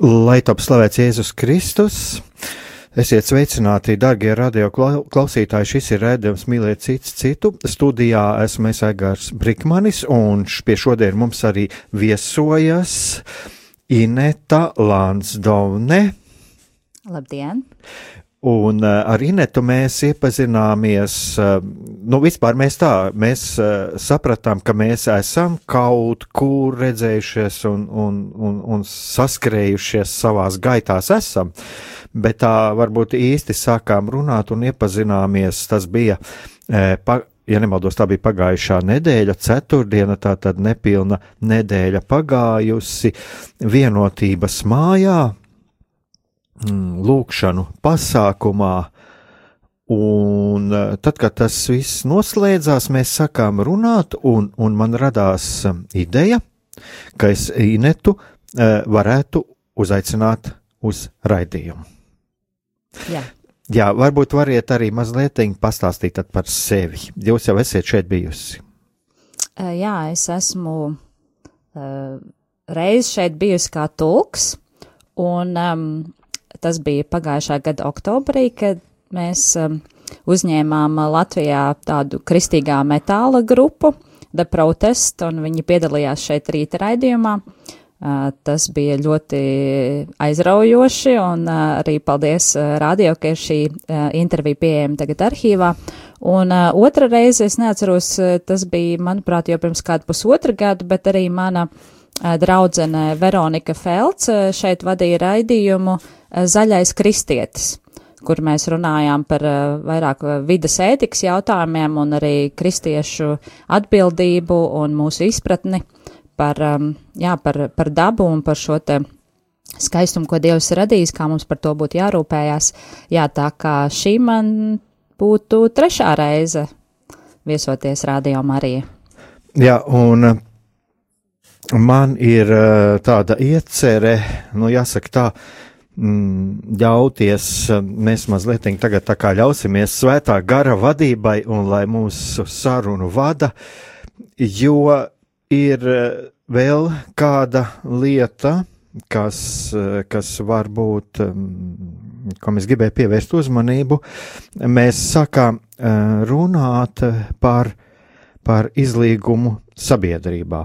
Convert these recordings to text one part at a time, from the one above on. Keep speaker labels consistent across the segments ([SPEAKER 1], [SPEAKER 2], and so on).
[SPEAKER 1] Lai top slavēts Jēzus Kristus, esiet sveicināti, darbie radio klausītāji. Šis ir redzējums mīlēt cits citu. Studijā esmu es Aigārs Brikmanis, un pie šodien mums arī viesojas Ineta Lansdovne.
[SPEAKER 2] Labdien!
[SPEAKER 1] Un uh, ar Inetu mēs iepazināmies, uh, nu vispār mēs tā, mēs uh, sapratām, ka mēs esam kaut kur redzējušies un, un, un, un saskrējušies savās gaitās esam, bet tā varbūt īsti sākām runāt un iepazināmies, tas bija, pa, ja nemaldos, tā bija pagājušā nedēļa, ceturtdiena, tā tad nepilna nedēļa pagājusi. Vienotības mājā, lūkšanu pasākumā. Un eh, tad, kad tas viss noslēdzās, mēs sākām runāt, un, un man radās eh, ideja, ka es Inetu uh, varētu uzaicināt uz raidījumu.
[SPEAKER 2] Jā.
[SPEAKER 1] Jā, varbūt variet arī mazliet pastāstīt par sevi. Jūs jau esat šeit bijusi.
[SPEAKER 2] Jā, es esmu reiz šeit bijusi kā tulks, un um, Tas bija pagājušā gada oktobrī, kad mēs um, uzņēmām Latvijā tādu kristīgā metāla grupu, The Protest, un viņi piedalījās šeit rīta raidījumā. Uh, tas bija ļoti aizraujoši, un uh, arī paldies uh, radio, ka ir šī uh, intervija pieejama tagad arhīvā. Un uh, otra reize, es neatceros, uh, tas bija, manuprāt, jau pirms kādu pusotru gadu, bet arī mana uh, draudzene Veronika Felts uh, šeit vadīja raidījumu Eh, zaļais kristietis, kur mēs runājām par vairāk eh, vidas ētikas jautājumiem un arī kristiešu atbildību un mūsu izpratni par, um, jā, par, par dabu un par šo te skaistumu, ko Dievs ir radījis, kā mums par to būtu jārūpējās. Jā, tā kā šī man būtu trešā reize viesoties Radio Marija.
[SPEAKER 1] Jā, un man ir tāda iecerē, nu jāsaka tā, Mm, ļauties, mēs mazliet tagad tā kā ļausimies svētā gara vadībai un lai mūsu sarunu vada, jo ir eh, vēl kāda lieta, kas, eh, kas var būt, mm, ko mēs gribēju pievērst uzmanību, mēs sākām eh, runāt par, par izlīgumu sabiedrībā.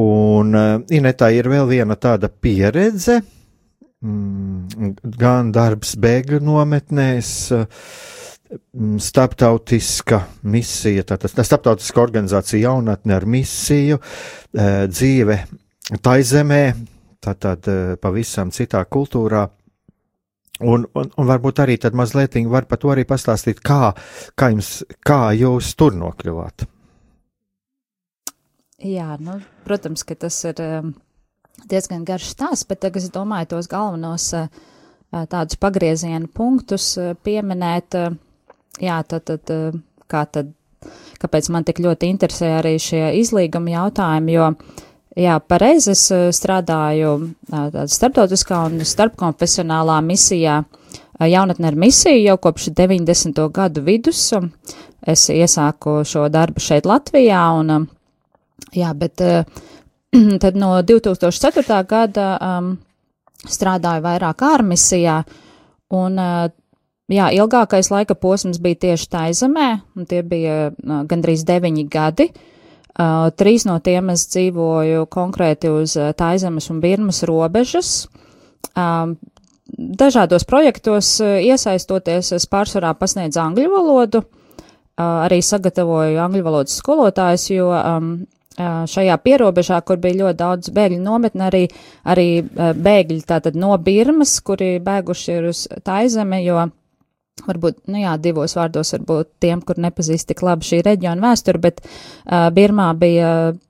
[SPEAKER 1] Un Inetā ir vēl viena tāda pieredze, Mm, gan darbs bēgļu nometnēs, mm, starptautiska misija, tātad tā starptautiska organizācija jaunatne ar misiju, eh, dzīve tai zemē, tātad eh, pavisam citā kultūrā. Un, un, un varbūt arī tad mazliet var par to arī pastāstīt, kā, kā, jums, kā jūs tur nokļuvāt.
[SPEAKER 2] Jā, nu, protams, ka tas ir um, diezgan garš stāsts, bet tagad es domāju tos galvenos tādus pagrieziena punktus pieminēt. Jā, tad, tad, kā tad, kāpēc man tik ļoti interesē arī šie izlīguma jautājumi, jo, jā, pareizi es strādāju tādā starptautiskā un starpkonfesionālā misijā, jaunatne ar misiju jau kopš 90. gadu vidus. Es iesāku šo darbu šeit Latvijā un, jā, bet tad no 2004. gada um, strādāju vairāk ārmisijā, un uh, jā, ilgākais laika posms bija tieši Taizemē, un tie bija uh, gandrīz deviņi gadi. Uh, trīs no tiem es dzīvoju konkrēti uz uh, Taizemes un Birmas robežas. Um, dažādos projektos iesaistoties, es pārsvarā pasniedzu angļu valodu, arī sagatavoju angļu valodas skolotājus, jo um, šajā pierobežā, kur bija ļoti daudz bēgļu nometni, arī, arī bēgļi tātad no Birmas, kuri bēguši ir uz Taizemi, jo varbūt, nu jā, divos vārdos varbūt tiem, kur nepazīst tik labi šī reģiona vēsturi, bet uh, Birmā bija uh,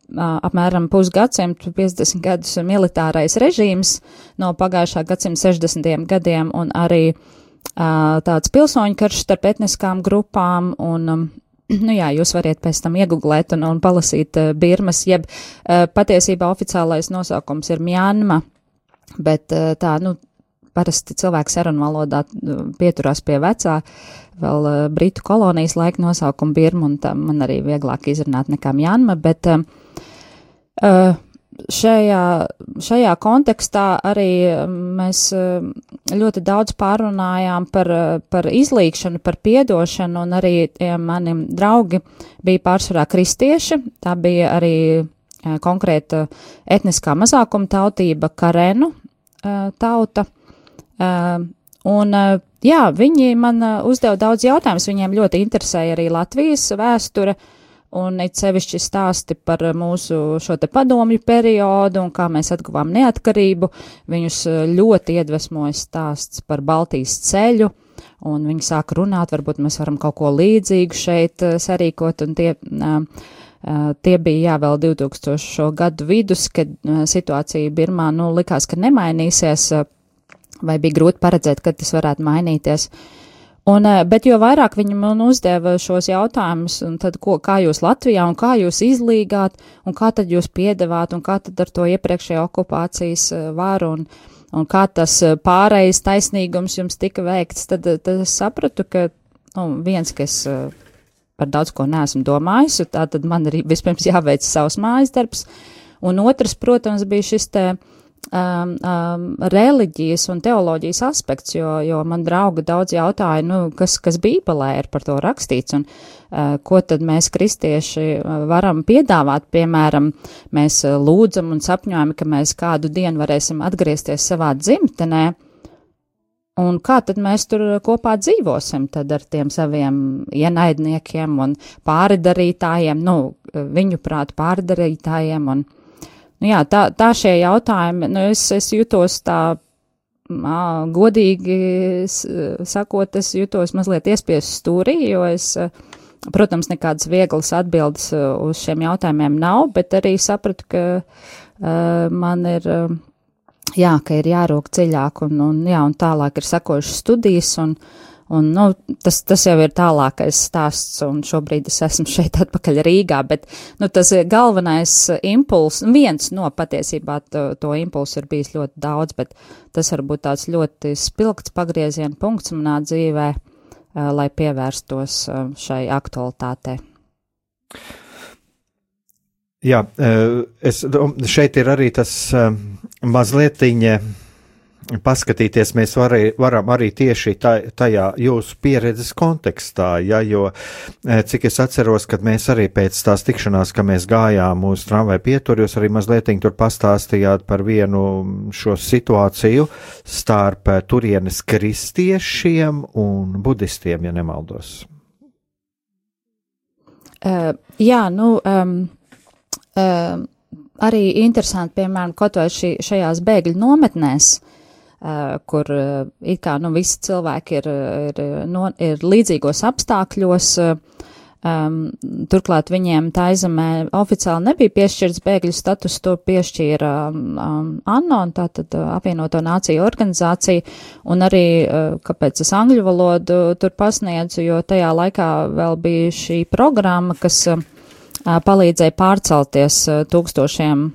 [SPEAKER 2] apmēram pusgadsimtu, 50 gadus militārais režīms no pagājušā gadsimta 60. gadiem un arī uh, tāds pilsoņu karš starp etniskām grupām un um, nu jā, jūs variet pēc tam iegooglēt un, un palasīt uh, Birmas, jeb uh, patiesībā oficiālais nosaukums ir Mjanma, bet uh, tā, nu, parasti cilvēks sarunu valodā pieturās pie vecā, vēl uh, Britu kolonijas laika nosaukuma Birma, un tā man arī vieglāk izrunāt nekā Mjanma, bet uh, uh, šajā, šajā kontekstā arī mēs ļoti daudz pārunājām par, par izlīkšanu, par piedošanu, un arī ja mani draugi bija pārsvarā kristieši, tā bija arī konkrēta etniskā mazākuma tautība Karenu tauta. Un, jā, viņi man uzdeva daudz jautājumus, viņiem ļoti interesēja arī Latvijas vēsture, un it sevišķi stāsti par mūsu šo te padomju periodu un kā mēs atguvām neatkarību. Viņus ļoti iedvesmoja stāsts par Baltijas ceļu, un viņi sāka runāt, varbūt mēs varam kaut ko līdzīgu šeit sarīkot, un tie, tie bija jā, vēl 2000 gadu vidus, kad situācija Birmā, nu, likās, ka nemainīsies vai bija grūti paredzēt, kad tas varētu mainīties. Un, eh, bet jo vairāk viņi man uzdeva šos jautājumus, un tad, ko, kā jūs Latvijā, un kā jūs izlīgāt, un kā tad jūs piedevāt, un kā tad ar to iepriekšējo okupācijas eh, varu, un, un kā tas eh, pārējais taisnīgums jums tika veikts, tad, tad es sapratu, ka, nu, viens, kas par daudz ko neesmu domājis, tā tad man arī vispirms jāveic savs mājas darbs, un otrs, protams, bija šis te, uh, um, um, reliģijas un teoloģijas aspekts, jo, jo man draugi daudz jautāja, nu, kas, kas Bībelē ir par to rakstīts un uh, ko tad mēs kristieši uh, varam piedāvāt. Piemēram, mēs uh, lūdzam un sapņojam, ka mēs kādu dienu varēsim atgriezties savā dzimtenē. Un kā tad mēs tur kopā dzīvosim ar tiem saviem ienaidniekiem un pāridarītājiem, nu, viņu prāt pāridarītājiem un, uh, Nu, jā, tā, tā šie jautājumi, nu, es, es jutos tā, mā, godīgi sakot, es jutos mazliet iespiest stūrī, jo es, protams, nekādas vieglas atbildes uz šiem jautājumiem nav, bet arī sapratu, ka uh, man ir, jā, ka ir jārūk dziļāk un, un, jā, un tālāk ir sakojušas studijas un, uh, Un, nu, tas, tas jau ir tālākais stāsts, un šobrīd es esmu šeit atpakaļ Rīgā, bet nu, tas galvenais impuls, viens no patiesībā to, to impulsu ir bijis ļoti daudz, bet tas varbūt tāds ļoti spilgts pagrieziena punkts manā dzīvē, uh, lai pievērstos uh, šai aktualitātei.
[SPEAKER 1] Jā, es, šeit ir arī tas mazlietiņa paskatīties mēs varē, varam arī tieši tajā jūsu pieredzes kontekstā, ja, jo eh, cik es atceros, kad mēs arī pēc tās tikšanās, ka mēs gājām uz tramvai pieturu, jūs arī mazliet tur pastāstījāt par vienu šo situāciju starp eh, turienes kristiešiem un budistiem, ja nemaldos.
[SPEAKER 2] Uh, jā, nu, um, um, arī interesanti, piemēram, kaut vai šī, šajās bēgļu nometnēs, uh, Uh, kur uh, it kā nu, visi cilvēki ir, ir, no, ir līdzīgos apstākļos. Uh, um, turklāt viņiem tā aizemē oficiāli nebija piešķirts bēgļu status, to piešķīra um, ANO, tātad apvienoto nāciju organizācija, un arī, uh, kāpēc es angļu valodu tur pasniedzu, jo tajā laikā vēl bija šī programma, kas uh, palīdzēja pārcelties uh, tūkstošiem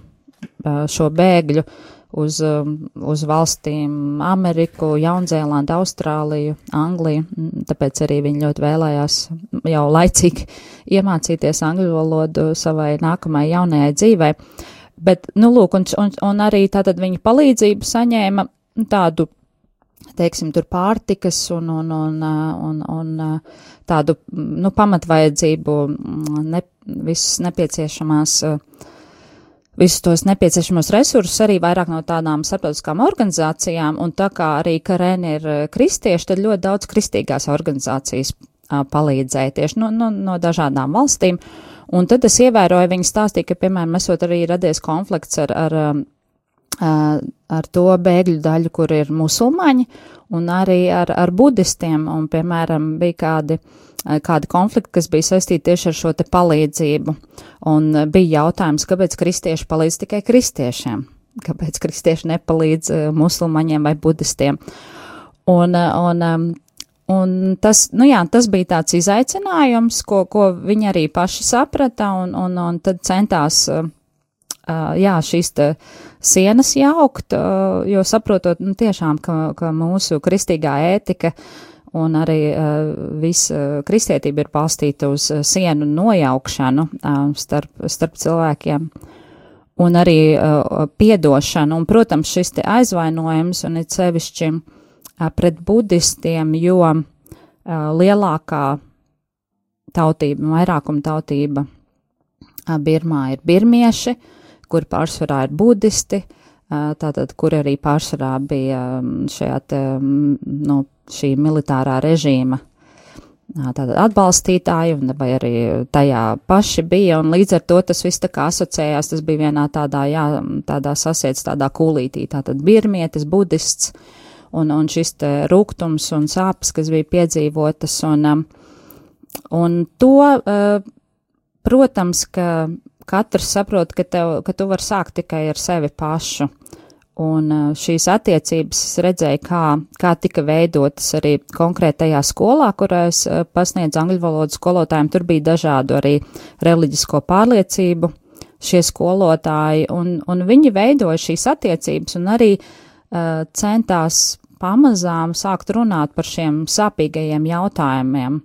[SPEAKER 2] šo bēgļu uz, um, uz valstīm Ameriku, Jaunzēlandu, Austrāliju, Angliju, mm, tāpēc arī viņi ļoti vēlējās jau laicīgi iemācīties angļu valodu savai nākamajai jaunajai dzīvei. Bet, nu, lūk, un, un, un arī tātad viņa palīdzību saņēma tādu, teiksim, tur pārtikas un, un, un, un, un tādu, nu, pamatvajadzību, ne, visas nepieciešamās uh, visus tos nepieciešamos resursus arī vairāk no tādām starptautiskām organizācijām, un tā kā arī Karēni ir kristieši, tad ļoti daudz kristīgās organizācijas palīdzēja tieši no, no, no dažādām valstīm. Un tad es ievēroju, viņi stāstīja, ka, piemēram, esot arī radies konflikts ar, ar, ar to bēgļu daļu, kur ir musulmaņi, un arī ar, ar budistiem, un, piemēram, bija kādi uh, kādi konflikti, kas bija saistīti tieši ar šo te palīdzību. Un bija jautājums, kāpēc kristieši palīdz tikai kristiešiem, kāpēc kristieši nepalīdz musulmaņiem vai budistiem. Un, un, un tas, nu jā, tas bija tāds izaicinājums, ko, ko viņi arī paši saprata, un, un, un tad centās, jā, šīs sienas jaukt, jo saprotot, nu tiešām, ka, ka mūsu kristīgā ētika un arī uh, visa uh, kristietība ir balstīta uz uh, sienu nojaukšanu uh, starp, starp cilvēkiem. Un arī uh, piedošanu, un, protams, šis aizvainojums, un it sevišķi uh, pret budistiem, jo uh, lielākā tautība, vairākuma tautība uh, Birmā ir birmieši, kur pārsvarā ir budisti, tātad, kur arī pārsvarā bija šajā te, nu, šī militārā režīma tātad atbalstītāji, vai arī tajā paši bija, un līdz ar to tas viss tā kā asociējās, tas bija vienā tādā, jā, tādā sasiets, tādā kūlītī, tātad birmietis, budists, un, un šis te rūgtums un sāpes, kas bija piedzīvotas, un, un to, protams, ka katrs saprot, ka, tev, ka tu var sākt tikai ar sevi pašu, Un šīs attiecības es redzēju, kā, kā tika veidotas arī konkrētajā skolā, kurā es pasniedzu angļu valodas skolotājiem. Tur bija dažādu arī reliģisko pārliecību šie skolotāji, un, un viņi veidoja šīs attiecības un arī uh, centās pamazām sākt runāt par šiem sāpīgajiem jautājumiem.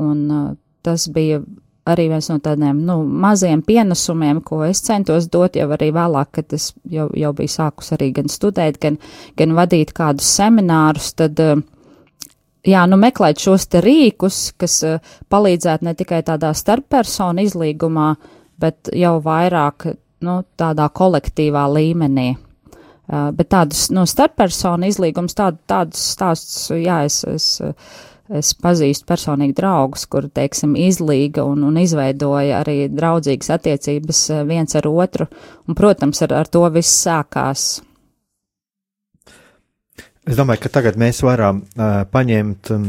[SPEAKER 2] Un uh, tas bija arī viens no tādiem, nu, maziem pienesumiem, ko es centos dot jau arī vēlāk, kad es jau, jau biju sākus arī gan studēt, gan, gan vadīt kādus seminārus, tad, eh, jā, nu, meklēt šos te rīkus, kas eh, palīdzētu ne tikai tādā starppersonu izlīgumā, bet jau vairāk, nu, tādā kolektīvā līmenī. Uh, bet tādus, nu, starppersonu izlīgums, tād, tādus stāstus, jā, es, es Es pazīstu personīgi draugus, kur, teiksim, izlīga un, un izveidoja arī draudzīgas attiecības eh, viens ar otru, un, protams, ar, ar to viss sākās.
[SPEAKER 1] Es domāju, ka tagad mēs varam uh, paņemt um,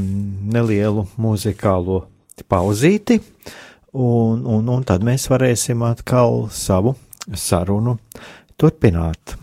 [SPEAKER 1] nelielu muzikālo pauzīti, un, un, un tad mēs varēsim atkal savu sarunu turpināt.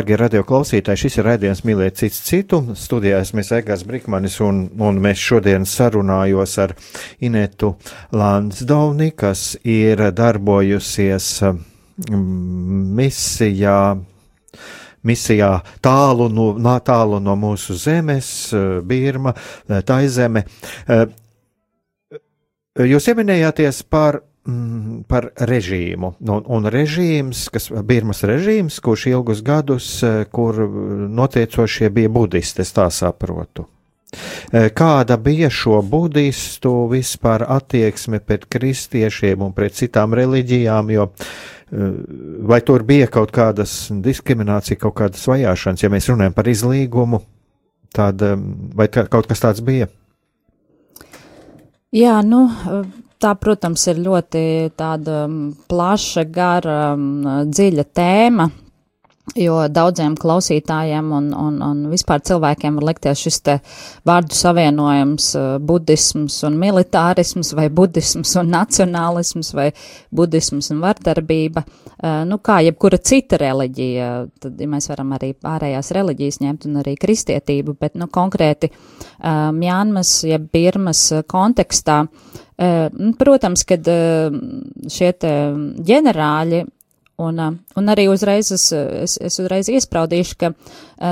[SPEAKER 1] Darbie radio klausītāji, šis ir raidījums Mīlēt cits citu. Studijā esmu Egārs Brikmanis un, un mēs šodien sarunājos ar Inetu Lansdovni, kas ir darbojusies misijā misijā tālu no, tālu no mūsu zemes, Birma, Taizeme. Jūs pieminējāties par mm, par režīmu. Un, un režīms, kas Birmas režīms, kurš ilgus gadus, eh, kur notiecošie bija budisti, es tā saprotu. Eh, kāda bija šo budistu vispār attieksme pret kristiešiem un pret citām reliģijām, jo eh, vai tur bija kaut kādas diskriminācija, kaut kādas vajāšanas, ja mēs runājam par izlīgumu, tad vai kaut kas tāds bija?
[SPEAKER 2] Jā, nu, tā, protams, ir ļoti tāda plaša, gara, dziļa tēma, jo daudziem klausītājiem un, un, un vispār cilvēkiem var likties šis te vārdu savienojums budisms un militārisms vai budisms un nacionālisms vai budisms un vardarbība. Nu, kā jebkura cita reliģija, tad ja mēs varam arī pārējās reliģijas ņemt un arī kristietību, bet, nu, konkrēti Mjānmas, jeb Birmas kontekstā, Protams, kad šie ģenerāļi Un, un arī uzreiz es, es, es uzreiz iespraudīšu, ka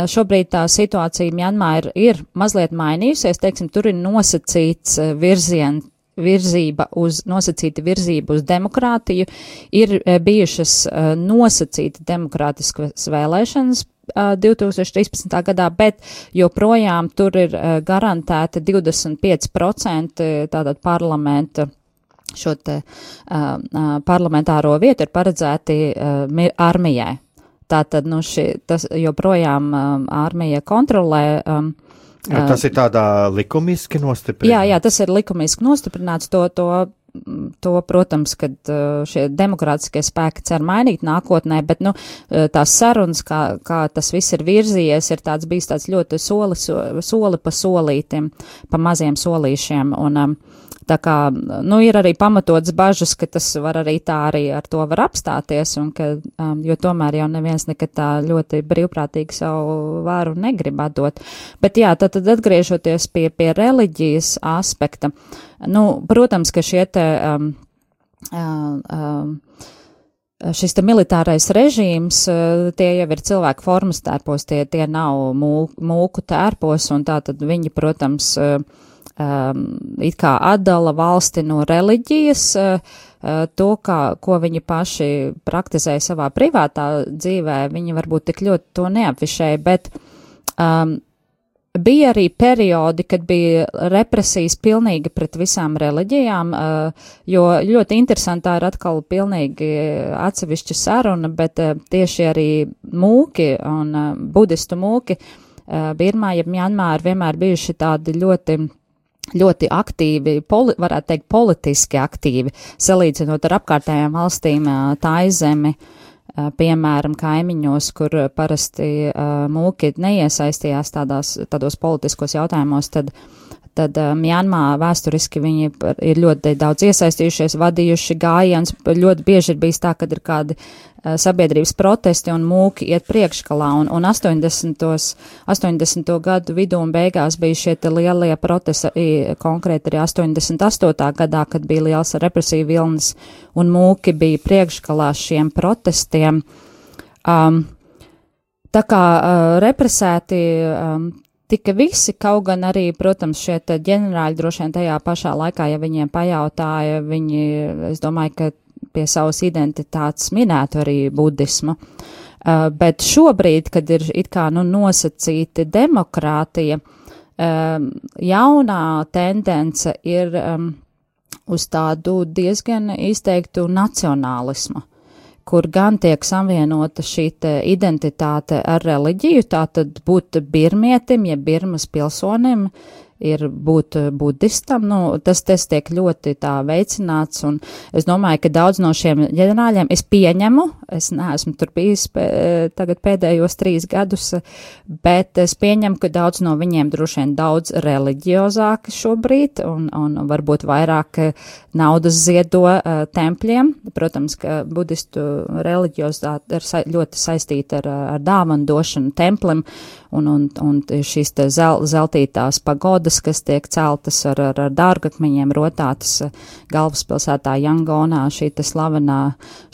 [SPEAKER 2] šobrīd tā situācija Mjanmā ir, ir mazliet mainījusies, teiksim, tur ir nosacīts virziens virzība uz, nosacīta virzība uz demokrātiju, ir bijušas nosacīta demokrātiskas vēlēšanas 2013. gadā, bet joprojām tur ir garantēta 25% tātad parlamenta šo te uh, parlamentāro vietu ir paredzēti uh, armijai. Tātad, nu, šī, tas joprojām um, armija kontrolē. Um,
[SPEAKER 1] tas ir tādā likumiski nostiprināts?
[SPEAKER 2] Jā, jā, tas ir likumiski nostiprināts. To, to to, protams, kad uh, šie demokrātiskie spēki cer mainīt nākotnē, bet, nu, uh, tās sarunas, kā, kā tas viss ir virzījies, ir tāds bijis tāds ļoti soli, soli pa solītim, pa maziem solīšiem, un um, tā kā, nu, ir arī pamatots bažas, ka tas var arī tā arī ar to var apstāties, un ka, um, jo tomēr jau neviens nekad tā ļoti brīvprātīgi savu vāru negrib atdot. Bet jā, tad, tad atgriežoties pie, pie reliģijas aspekta, uh, Nu, protams, ka šie te. Um, um, um, Šis militārais režīms, tie jau ir cilvēku formas tērpos, tie, tie nav mūku tērpos, un tā tad viņi, protams, um, it kā atdala valsti no reliģijas, uh, to, kā, ko viņi paši praktizēja savā privātā dzīvē, viņi varbūt tik ļoti to neapvišēja, bet um, Bija arī periodi, kad bija represijas pilnīgi pret visām reliģijām, eh, jo ļoti interesantā ir atkal pilnīgi atsevišķa saruna, bet eh, tieši arī mūki un budistu mūki Birmā, ja Mjanmā ir vienmēr bijuši tādi ļoti ļoti aktīvi, poli, varētu teikt, politiski aktīvi, salīdzinot ar apkārtējām valstīm, tā aizemi, uh, piemēram, kaimiņos, kur parasti mūki neiesaistījās tādās, tādos politiskos jautājumos, tad, tad Mjanmā vēsturiski viņi ir ļoti daudz iesaistījušies, vadījuši gājiens, ļoti bieži ir bijis tā, kad ir kādi Eh, sabiedrības protesti un mūki iet priekškalā, un, un 80. 80. gadu vidū un beigās bija šie lielie protesti, konkrēti arī 88. gadā, kad bija liels represiju vilnis, un mūki bija priekškalā šiem protestiem. Um, tā kā uh, represēti um, tika visi, kaut gan arī, protams, šie ģenerāļi droši vien tajā pašā laikā, ja viņiem pajautāja, viņi, es domāju, ka pie savas identitātes minētu arī budismu. Uh, bet šobrīd, kad ir it kā nu nosacīti demokrātija, um, jaunā tendence ir um, uz tādu diezgan izteiktu nacionālismu, kur gan tiek savienota šī identitāte ar reliģiju, tātad būt birmietim, ja birmas pilsonim ir būt budistam. Nu, tas, tas tiek ļoti tā veicināts, un es domāju, ka daudz no šiem ģenerāļiem es pieņemu, es neesmu tur bijis pē, tagad pēdējos trīs gadus, bet es pieņemu, ka daudz no viņiem droši vien daudz reliģiozāki šobrīd, un, un varbūt vairāk naudas ziedo uh, tempļiem. Protams, ka budistu reliģiozitāte ir sa ļoti saistīta ar, ar dāvanu došanu templim, un, un, un šīs te zel, zeltītās pagodas, kas tiek celtas ar, ar, ar dārgakmeņiem, rotātas eh, galvaspilsētā Jangonā, šī slavenā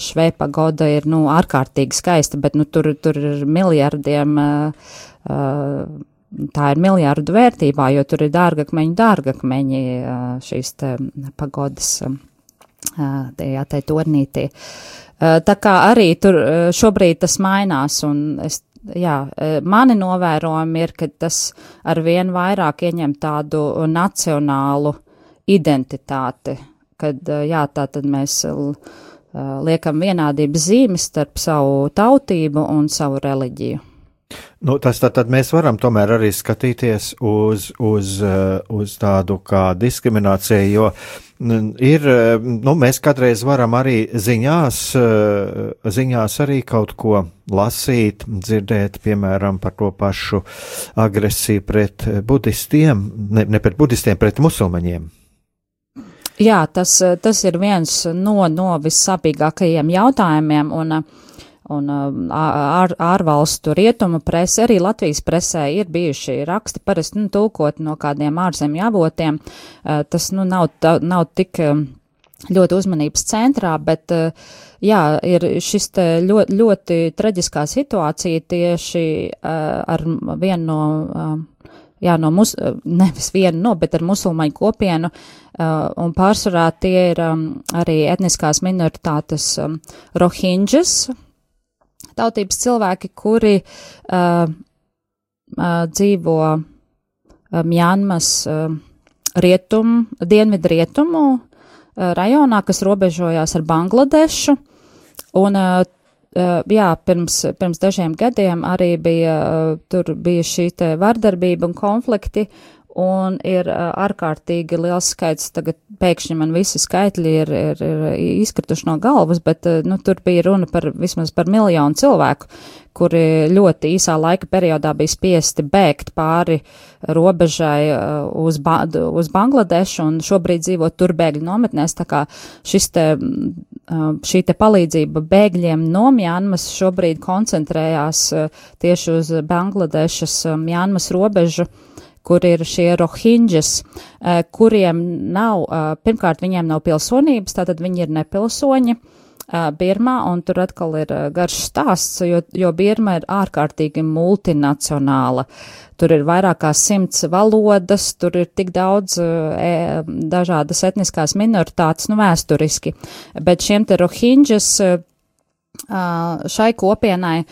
[SPEAKER 2] švēpagoda ir, nu, ārkārtīgi skaista, bet, nu, tur, tur ir miljardiem, uh, uh, tā ir miljārdu vērtībā, jo tur ir dārgakmeņi, dārgakmeņi šīs te pagodas, tajā te tornītī. Tā kā arī tur šobrīd tas mainās, un es jā, e, mani novērojumi ir, ka tas ar vien vairāk ieņem tādu nacionālu identitāti, kad, e, jā, tā tad mēs e, liekam vienādības zīmes starp savu tautību un savu reliģiju.
[SPEAKER 1] Nu, tas tad, tad mēs varam tomēr arī skatīties uz, uz, uz tādu kā diskrimināciju, jo ir, nu, mēs kādreiz varam arī ziņās, ziņās arī kaut ko lasīt, dzirdēt, piemēram, par to pašu agresiju pret budistiem, ne, ne pret budistiem, pret musulmaņiem.
[SPEAKER 2] Jā, tas, tas ir viens no, no vissāpīgākajiem jautājumiem, un uh, un um, ār, ārvalstu rietumu prese, arī Latvijas presē ir bijuši raksti, parasti nu, tulkot no kādiem ārzemju avotiem. Tas nu, nav, tā, nav tik um, ļoti uzmanības centrā, bet jā, ir šis ļoti, ļoti traģiskā situācija tieši ar vienu no. Jā, no mus, nevis vienu, no, bet ar musulmaņu kopienu, un pārsvarā tie ir arī etniskās minoritātes rohinģas, tautības cilvēki, kuri uh, uh, dzīvo uh, Mjanmas uh, rietumu, dienvidu rietumu uh, rajonā, kas robežojās ar Bangladešu. Un, uh, uh, jā, pirms, pirms dažiem gadiem arī bija, uh, tur bija šī vardarbība un konflikti, un ir ārkārtīgi liels skaits, tagad pēkšņi man visi skaitļi ir, ir, ir izkrituši no galvas, bet nu, tur bija runa par vismaz par miljonu cilvēku, kuri ļoti īsā laika periodā bija spiesti bēgt pāri robežai uz, ba uz Bangladešu un šobrīd dzīvo tur bēgļu nometnēs, tā kā šis te, šī te palīdzība bēgļiem no Mjānmas šobrīd koncentrējās tieši uz Bangladešas Mjānmas robežu kur ir šie rohinģas, eh, kuriem nav, eh, pirmkārt, viņiem nav pilsonības, tātad viņi ir nepilsoņi. Eh, Birmā, un tur atkal ir garš stāsts, jo, jo Birma ir ārkārtīgi multinacionāla. Tur ir vairāk kā simts valodas, tur ir tik daudz e, dažādas etniskās minoritātes, nu vēsturiski, bet šiem te rohinģas šai kopienai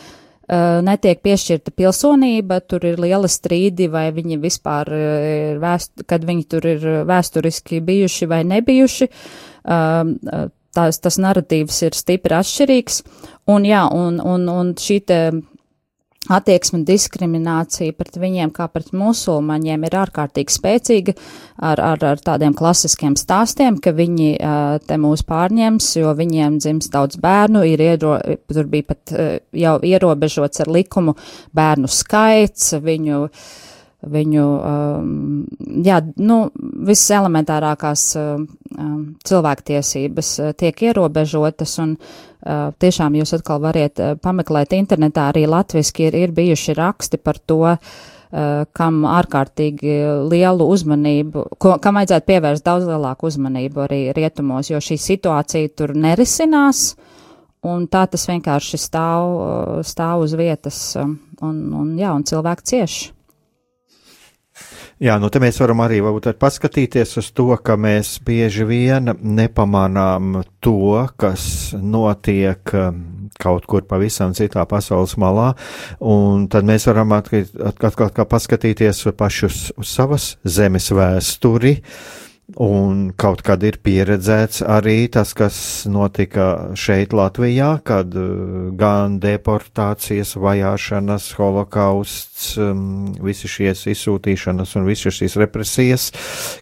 [SPEAKER 2] netiek piešķirta pilsonība, tur ir liela strīdi, vai viņi vispār ir vēst, kad viņi tur ir vēsturiski bijuši vai nebijuši. Uh, tās, tas narratīvs ir stipri atšķirīgs, un jā, un, un, un šī te attieksme diskriminācija pret viņiem kā pret musulmaņiem ir ārkārtīgi spēcīga ar, ar, ar tādiem klasiskiem stāstiem, ka viņi uh, te mūs pārņems, jo viņiem dzims daudz bērnu, ir iero, tur bija pat uh, jau ierobežots ar likumu bērnu skaits, viņu viņu, um, jā, nu, visas elementārākās um, cilvēktiesības tiek ierobežotas un uh, Uh, tiešām jūs atkal variet uh, pameklēt internetā, arī latviski ir, ir bijuši raksti par to, uh, kam ārkārtīgi lielu uzmanību, ko, kam vajadzētu pievērst daudz lielāku uzmanību arī rietumos, jo šī situācija tur nerisinās, un tā tas vienkārši stāv, stāv uz vietas, un, un jā, un cilvēki cieši.
[SPEAKER 1] Jā, nu te mēs varam arī paskatīties uz to, ka mēs bieži vien nepamanām to, kas notiek um, kaut kur pavisam citā pasaules malā, un tad mēs varam atkal, paskatīties pašus uz savas zemes vēsturi, Un kaut kad ir pieredzēts arī tas, kas notika šeit Latvijā, kad uh, gan deportācijas, vajāšanas, holokausts, um, visi šies izsūtīšanas un visas šīs represijas,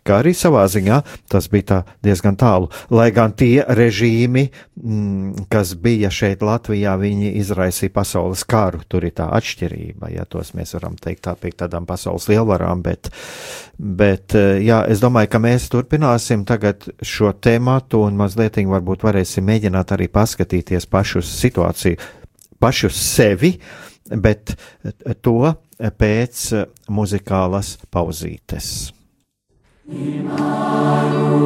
[SPEAKER 1] kā arī savā ziņā tas bija tā diezgan tālu. Lai gan tie režīmi, mm, kas bija šeit Latvijā, viņi izraisīja pasaules karu, tur ir tā atšķirība, ja tos mēs varam teikt tā pie tādām pasaules lielvarām, bet, bet jā, es domāju, ka mēs tur turpināsim tagad šo tēmatu un mazliet varbūt varēsim mēģināt arī paskatīties pašu situāciju, pašu sevi, bet to pēc muzikālas pauzītes. Imanus,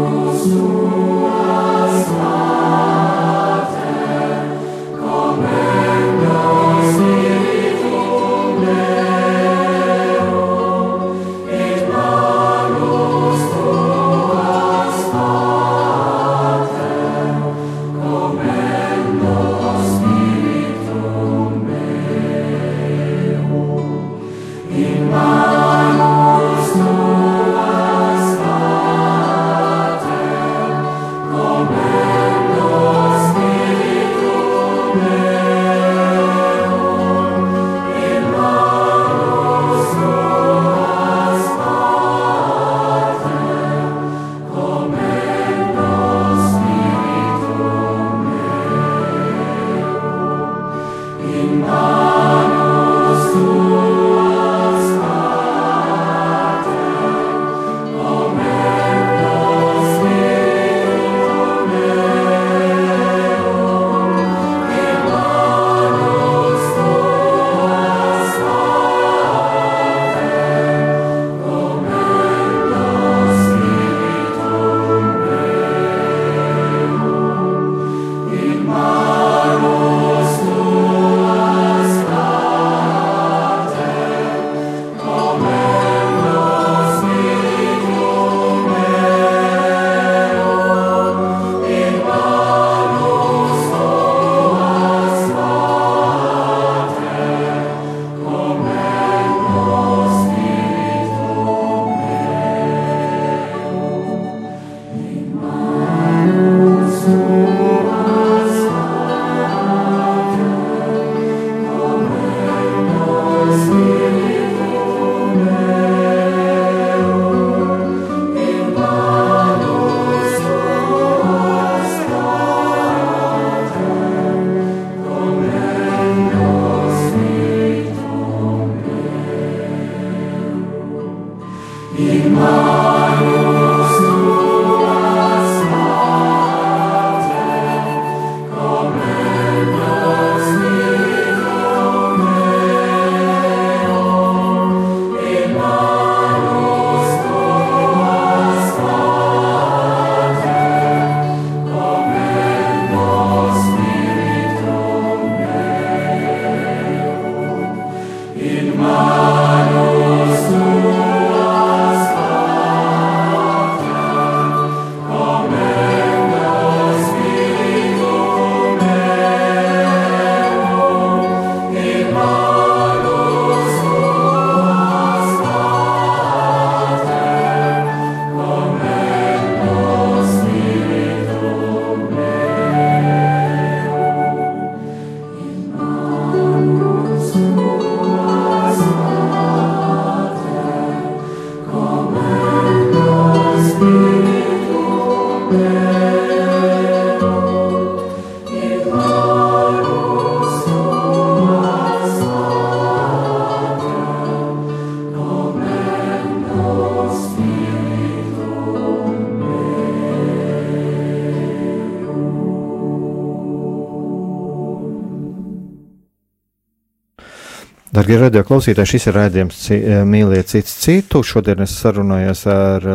[SPEAKER 1] Darbie radio klausītāji, šis ir raidījums eh, Mīliet cits citu. Šodien es sarunājos ar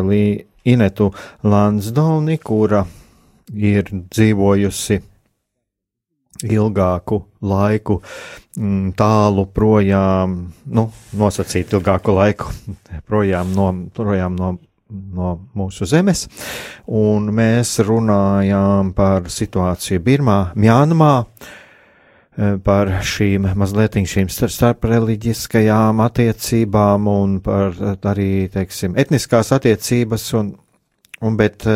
[SPEAKER 1] Inetu Lansdoni, kura ir dzīvojusi ilgāku laiku mm, tālu projām, nu, nosacīt ilgāku laiku projām no, projām no, no mūsu zemes. Un mēs runājām par situāciju Birmā, Mjānmā. Uh, par šīm mazliet šīm starpreliģiskajām attiecībām un par eh, arī, teiksim, etniskās attiecības un, Un, bet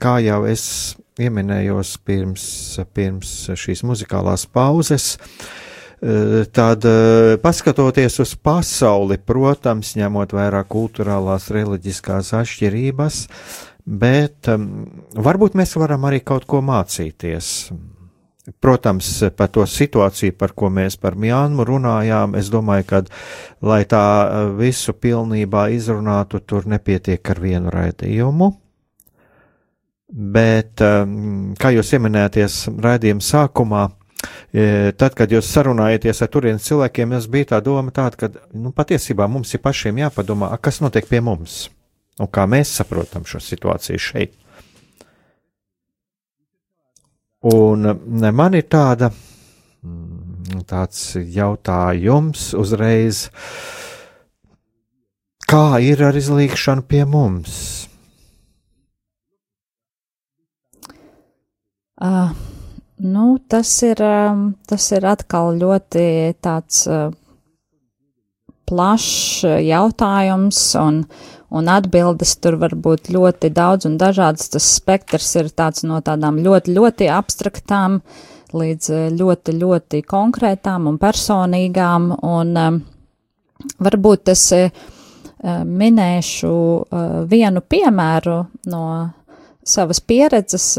[SPEAKER 1] kā jau es pieminējos pirms, pirms šīs muzikālās pauzes, tad paskatoties uz pasauli, protams, ņemot vērā kultūrālās, reliģiskās atšķirības, bet varbūt mēs varam arī kaut ko mācīties Protams, par to situāciju, par ko mēs par Mjānmu runājām, es domāju, ka, lai tā eh, visu pilnībā izrunātu, tur nepietiek ar vienu raidījumu. Bet, ehm, kā jūs pieminēties raidījuma sākumā, eh, tad, kad jūs sarunājaties ar turienes cilvēkiem, es biju tā doma tāda, ka, nu, patiesībā mums ir pašiem jāpadomā, kas notiek pie mums un kā mēs saprotam šo situāciju šeit. Un man ir tāda, mm, tāds jautājums uzreiz, kā ir ar izlīgšanu pie mums?
[SPEAKER 2] Uh, nu, tas ir, um, tas ir atkal ļoti tāds uh, plašs jautājums, un un atbildes tur var būt ļoti daudz un dažādas. Tas spektrs ir tāds no tādām ļoti, ļoti abstraktām līdz eh, ļoti, ļoti konkrētām un personīgām, un um, varbūt es minēšu vienu piemēru no savas pieredzes,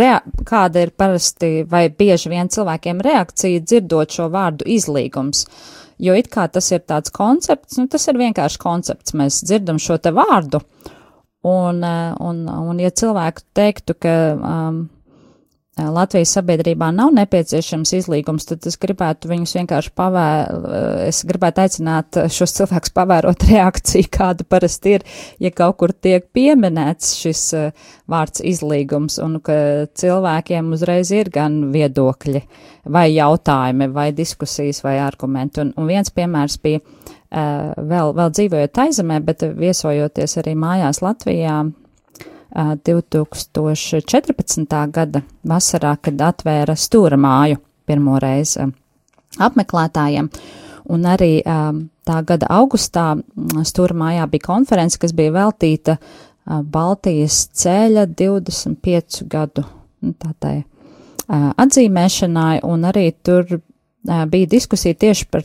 [SPEAKER 2] rea kāda ir parasti vai bieži vien cilvēkiem reakcija dzirdot šo vārdu izlīgums. Uh, jo it kā tas ir tāds koncepts, nu tas ir vienkārši koncepts, mēs dzirdam šo te vārdu, un, eh, un, un ja cilvēku teiktu, ka um, Latvijas sabiedrībā nav nepieciešams izlīgums, tad es gribētu viņus vienkārši pavērt, eh, es gribētu aicināt šos cilvēkus pavērot reakciju, kāda parasti ir, ja kaut kur tiek pieminēts šis vārds izlīgums, un ka cilvēkiem uzreiz ir gan viedokļi, vai jautājumi, vai diskusijas, vai argumenti. Un, un viens piemērs bija vēl, vēl dzīvojot aizemē, bet viesojoties arī mājās Latvijā, 2014. gada vasarā, kad atvēra stūra māju pirmo reizi apmeklētājiem. Un arī tā gada augustā stūra mājā bija konference, kas bija veltīta Baltijas ceļa 25 gadu nu, tādai atzīmēšanai, un arī tur bija diskusija tieši par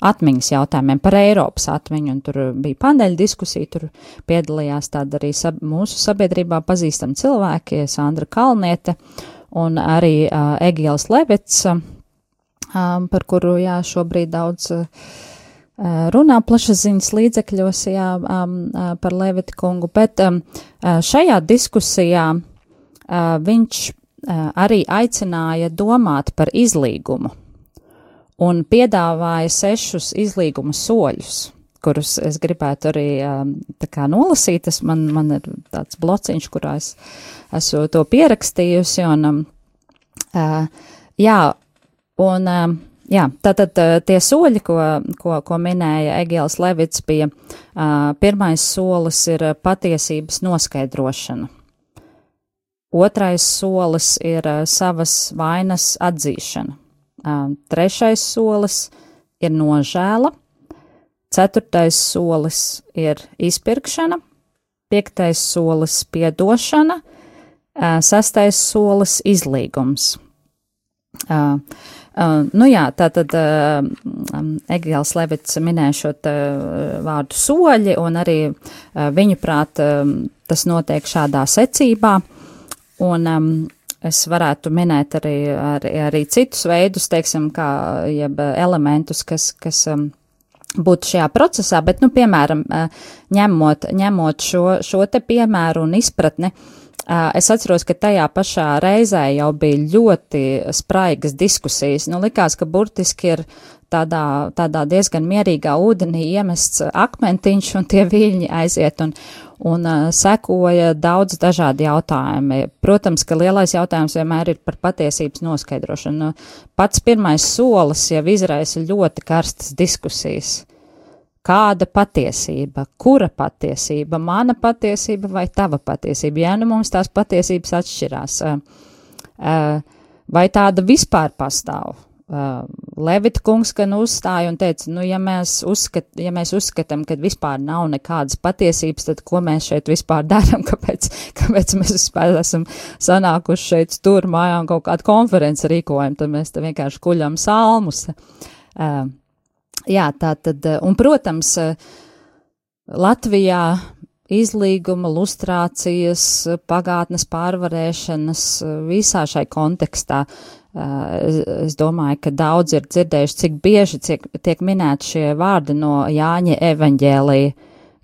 [SPEAKER 2] atmiņas jautājumiem, par Eiropas atmiņu, un tur bija paneļa diskusija, tur piedalījās tāda arī sab mūsu sabiedrībā pazīstama cilvēki, Sandra Kalniete un arī Egils Levits, par kuru, jā, šobrīd daudz runā plašsaziņas līdzekļos, jā, par Levita kungu, bet šajā diskusijā viņš arī aicināja domāt par izlīgumu un piedāvāja sešus izlīguma soļus, kurus es gribētu arī um, kā nolasīt. Tas man, man ir tāds blociņš, kurā es esmu to pierakstījusi, un, um, uh, jā, un, um, jā, tātad uh, tie soļi, ko, ko, ko minēja Egils Levits, bija uh, pirmais solis ir patiesības noskaidrošana. Otrais solis ir savas vainas atzīšana. Trešais solis ir nožēla, ceturtais solis ir izpirkšana, piektais solis piedošana, sastais solis izlīgums. Uh, uh, nu jā, tā tad uh, Egils Levits minēja šo vārdu soļi, un arī viņu prāt tas notiek šādā secībā. Un um, Es varētu minēt arī, arī, arī citus veidus, teiksim, kā jeb elementus, kas, kas um, būtu šajā procesā, bet, nu, piemēram, uh, ņemot, ņemot šo, šo te piemēru un izpratni, uh, es atceros, ka tajā pašā reizē jau bija ļoti spraigas diskusijas. Nu, likās, ka burtiski ir tādā, tādā diezgan mierīgā ūdenī iemests akmentiņš un tie viļņi aiziet un, un uh, sekoja daudz dažādi jautājumi. Protams, ka lielais jautājums vienmēr ir par patiesības noskaidrošanu. Pats pirmais solis jau izraisa ļoti karstas diskusijas. Kāda patiesība, kura patiesība, mana patiesība vai tava patiesība? Jā, nu mums tās patiesības atšķirās. Uh, uh, vai tāda vispār pastāv? Uh, Levita kungs gan uzstāja un teica, nu, ja mēs, uzskat, ja mēs uzskatām, ka vispār nav nekādas patiesības, tad ko mēs šeit vispār darām, kāpēc, kāpēc mēs vispār esam sanākuši šeit tur mājā un kaut kādu konferenci rīkojam, tad mēs te vienkārši kuļam salmus. Uh, jā, tā tad, un, protams, Latvijā izlīguma, lustrācijas, pagātnes pārvarēšanas, visā šai kontekstā Es, es domāju, ka daudz ir dzirdējuši, cik bieži tiek, tiek minēti šie vārdi no Jāņa evaņģēlija,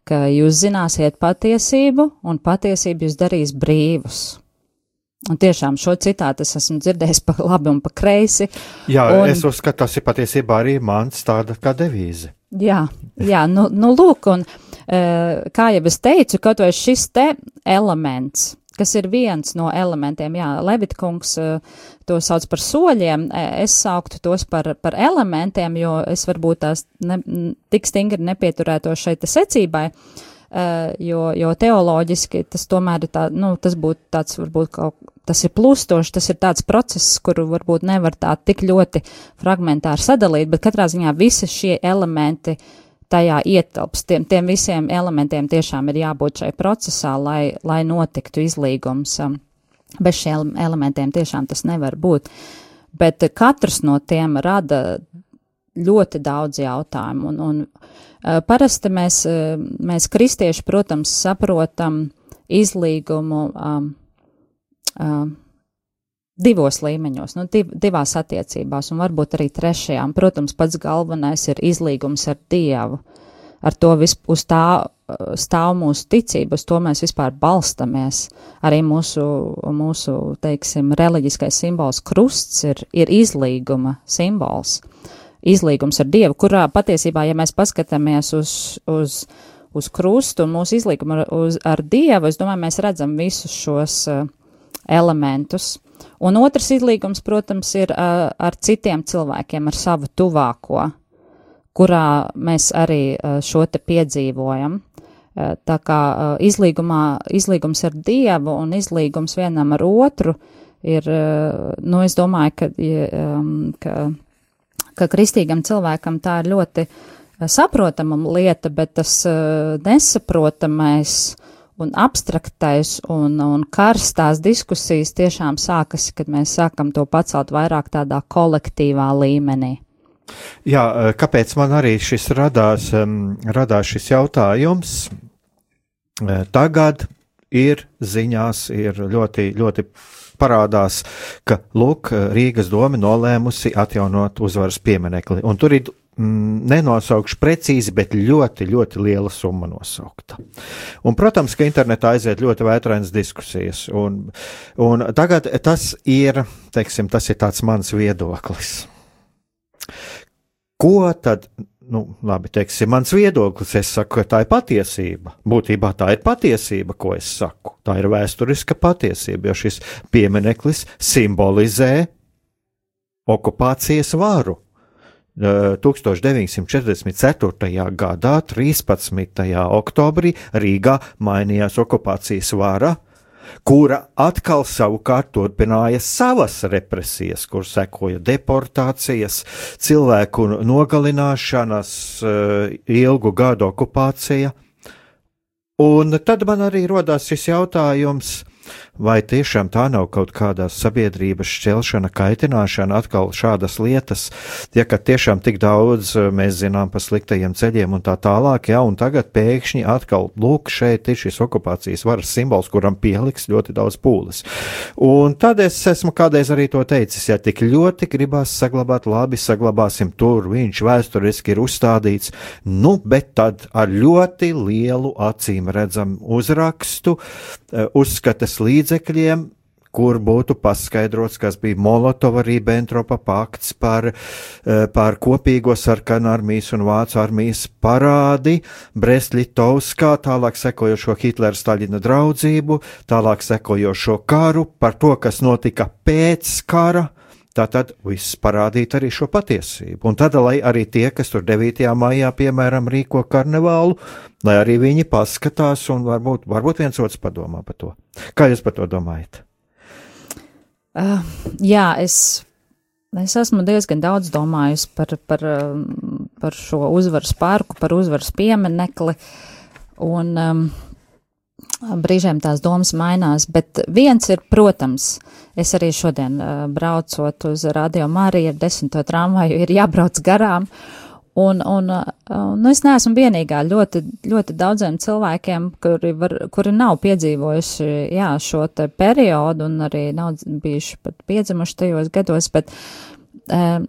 [SPEAKER 2] ka jūs zināsiet patiesību, un patiesība jūs darīs brīvus. Un tiešām šo citātu es esmu dzirdējis pa labi un pa kreisi.
[SPEAKER 1] Jā, un, es uzskatu, tas ir patiesībā arī mans tāda kā devīze.
[SPEAKER 2] Jā, jā nu, nu lūk, un kā jau es teicu, kaut vai šis te elements, kas ir viens no elementiem. Jā, Levitkungs uh, to sauc par soļiem, e, es sauktu tos par, par elementiem, jo es varbūt tās ne, tik stingri nepieturēto šeit secībai, uh, jo, jo teoloģiski tas tomēr ir tā, nu, tas būtu tāds varbūt kaut, tas ir plustoši, tas ir tāds process, kuru varbūt nevar tā tik ļoti fragmentāri sadalīt, bet katrā ziņā visi šie elementi uh, tajā ietilpst. Tiem, tiem visiem elementiem tiešām ir jābūt šai procesā, lai, lai notiktu izlīgums. Um, bez šiem elementiem tiešām tas nevar būt. Bet katrs no tiem rada ļoti daudz jautājumu. Un, un uh, parasti mēs, uh, mēs kristieši, protams, saprotam izlīgumu um, um, divos līmeņos, nu, div, divās attiecībās, un varbūt arī trešajā. Un, protams, pats galvenais ir izlīgums ar Dievu. Ar to vis, uz tā stāv mūsu ticība, uz to mēs vispār balstamies. Arī mūsu, mūsu teiksim, reliģiskais simbols krusts ir, ir izlīguma simbols. Izlīgums ar Dievu, kurā patiesībā, ja mēs paskatāmies uz, uz, uz krustu un mūsu izlīgumu ar, uz, ar Dievu, es domāju, mēs redzam visus šos uh, elementus. Un otrs izlīgums, protams, ir uh, ar citiem cilvēkiem, ar savu tuvāko, kurā mēs arī uh, šo te piedzīvojam. Uh, tā kā uh, izlīgumā, izlīgums ar Dievu un izlīgums vienam ar otru ir, uh, nu, es domāju, ka, um, ka, ka kristīgam cilvēkam tā ir ļoti uh, saprotama lieta, bet tas uh, nesaprotamais un abstraktais un, un karstās diskusijas tiešām sākas, kad mēs sākam to pacelt vairāk tādā kolektīvā līmenī.
[SPEAKER 1] Jā, eh, kāpēc man arī šis radās, um, radās šis jautājums? Eh, tagad ir ziņās, ir ļoti, ļoti parādās, ka Lūk, Rīgas doma nolēmusi atjaunot uzvaras pieminekli. Un tur ir mm, nenosaukšu precīzi, bet ļoti, ļoti liela summa nosaukta. Un, protams, ka internetā aiziet ļoti vētrainas diskusijas, un, un tagad tas ir, teiksim, tas ir tāds mans viedoklis. Ko tad nu, labi, teiksim, mans viedoklis, es saku, ka tā ir patiesība. Būtībā tā ir patiesība, ko es saku. Tā ir vēsturiska patiesība, jo šis piemineklis simbolizē okupācijas varu. 1944. gadā, 13. oktobrī, Rīgā mainījās okupācijas vara, kura atkal savukārt turpināja savas represijas, kur sekoja deportācijas, cilvēku nogalināšanas, ilgu gadu okupācija. Un tad man arī rodās šis jautājums, Vai tiešām tā nav kaut kāda sabiedrības šķelšana, kaitināšana, atkal šādas lietas, ja ka tiešām tik daudz eh, mēs zinām par sliktajiem ceļiem un tā tālāk, jā, un tagad pēkšņi atkal, lūk, šeit ir šis okupācijas varas simbols, kuram pieliks ļoti daudz pūles. Un tad es esmu kādreiz arī to teicis, ja tik ļoti gribās saglabāt, labi, saglabāsim. Tur, viņš vēsturiski ir uzstādīts, nu, bet tad ar ļoti lielu acīm redzam uzrakstu, eh, uzskatas līdz līdzekļiem, kur būtu paskaidrots, kas bija Molotova-Ribbentropa pakts par, eh, par kopīgo sarkanu armijas un vācu armijas parādi, Brest-Litovskā, tālāk sekojošo Hitlera-Staļina draudzību, tālāk sekojošo karu, par to, kas notika pēc kara. Tātad viss parādīt arī šo patiesību. Un tad, lai arī tie, kas tur 9. maijā, piemēram, rīko karnevālu, lai arī viņi paskatās un varbūt, varbūt viens otrs padomā par to. Kā jūs par to domājat?
[SPEAKER 2] Uh, jā, es Es esmu diezgan daudz domājusi par, par, par šo uzvaras parku, par uzvaras pieminekli, un um, brīžiem tās domas mainās, bet viens ir, protams, es arī šodien uh, braucot uz Radio Mariju ar desmito tramvaju, ir jābrauc garām, un, un, un es neesmu vienīgā. Ļoti, ļoti daudziem cilvēkiem, kuri, var, kuri nav piedzīvojuši, jā, šo periodu un arī nav bijuši pat piedzimuši tajos gados, bet um,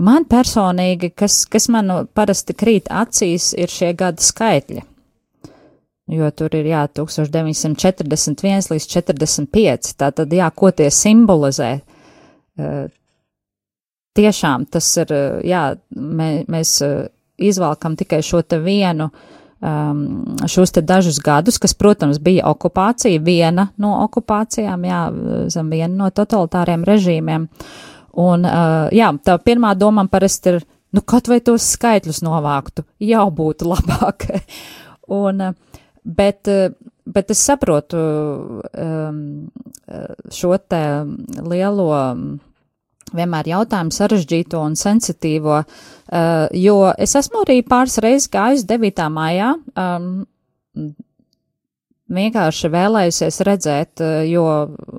[SPEAKER 2] man personīgi, kas, kas man parasti krīt acīs, ir šie gada skaitļi jo tur ir jā, 1941 līdz 45. Tātad, jā, ko tie simbolizē? Uh, tiešām tas ir, jā, mē, mēs uh, izvalkam tikai šo te vienu, um, šos te dažus gadus, kas, protams, bija okupācija, viena no okupācijām, jā, zem viena no totalitāriem režīmiem. Un, jā, tā pirmā doma parasti ir, nu, kaut vai tos skaitļus novāktu, jau būtu labāk. Un, uh, Bet, eh, bet es saprotu um, šo te lielo vienmēr jautājumu sarežģīto un sensitīvo, uh, jo es esmu arī pāris reizes gājis 9. maijā um, vienkārši vēlējusies redzēt, eh, jo,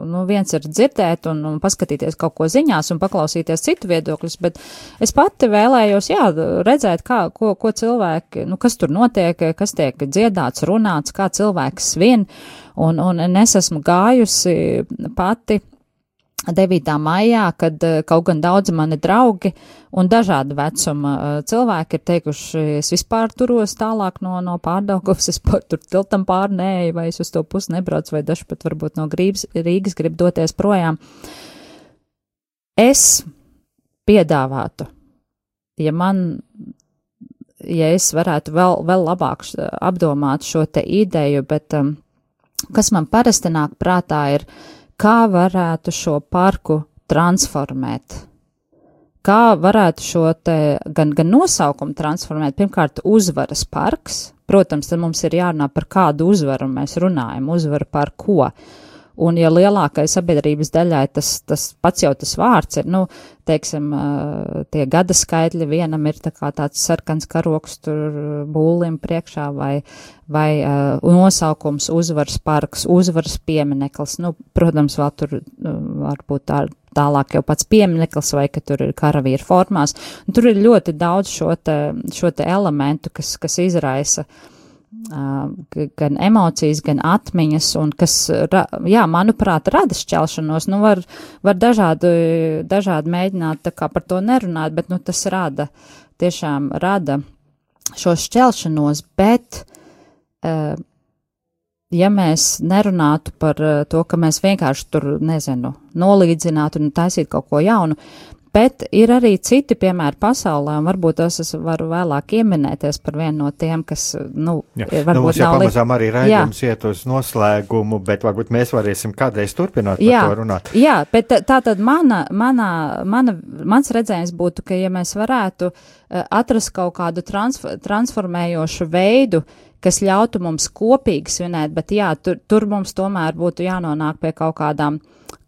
[SPEAKER 2] nu, viens ir dzirdēt un, un paskatīties kaut ko ziņās un paklausīties citu viedokļus, bet es pati vēlējos, jā, redzēt, kā, ko, ko cilvēki, nu, kas tur notiek, kas tiek dziedāts, runāts, kā cilvēks svin, un, un es esmu gājusi pati 9. maijā, kad eh, kaut gan daudzi mani draugi un dažāda vecuma eh, cilvēki ir teikuši, es vispār turos tālāk no, no pārdaugavas, es par tur tiltam pārnēju, vai es uz to pusi nebraucu, vai daži pat varbūt no Grības, Rīgas grib doties projām. Es piedāvātu, ja man, ja es varētu vēl, vēl labāk apdomāt šo te ideju, bet um, kas man parasti nāk prātā ir, uh, kā varētu šo parku transformēt. Kā varētu šo te gan, gan nosaukumu transformēt? Pirmkārt, uzvaras parks. Protams, tad mums ir jārunā par kādu uzvaru mēs runājam. Uzvaru par ko? Un, ja lielākai sabiedrības daļai tas, tas pats jau tas vārds ir, nu, teiksim, tie gada skaitļi, vienam ir tā kā tāds sarkans karoks tur būlim priekšā vai, vai nosaukums uzvaras parks, uzvaras piemineklis, nu, protams, vēl tur varbūt tā, tālāk jau pats piemineklis vai ka tur ir karavīra formās. Un tur ir ļoti daudz šo te, šo te elementu, kas, kas izraisa uh, gan emocijas, gan atmiņas, un kas, jā, manuprāt, rada šķelšanos. Nu, var, var dažādi, dažādi mēģināt tā kā par to nerunāt, bet, nu, tas rada, tiešām rada šo šķelšanos, bet, ja mēs nerunātu par to, ka mēs vienkārši tur, nezinu, nolīdzinātu un taisītu kaut ko jaunu, Bet ir arī citi piemēri pasaulē, un varbūt es varu vēlāk ieminēties par vienu no tiem, kas, nu,
[SPEAKER 1] jā. varbūt nu, mums jau pamazām arī raidījums iet uz noslēgumu, bet varbūt mēs varēsim kādreiz turpināt jā, par to runāt.
[SPEAKER 2] Jā, bet tā tad mana, mana, mana, mans redzējums būtu, ka ja mēs varētu eh, atrast kaut kādu transfer, transformējošu veidu, kas ļautu mums kopīgi svinēt, bet jā, tur, tur mums tomēr būtu jānonāk pie kaut kādām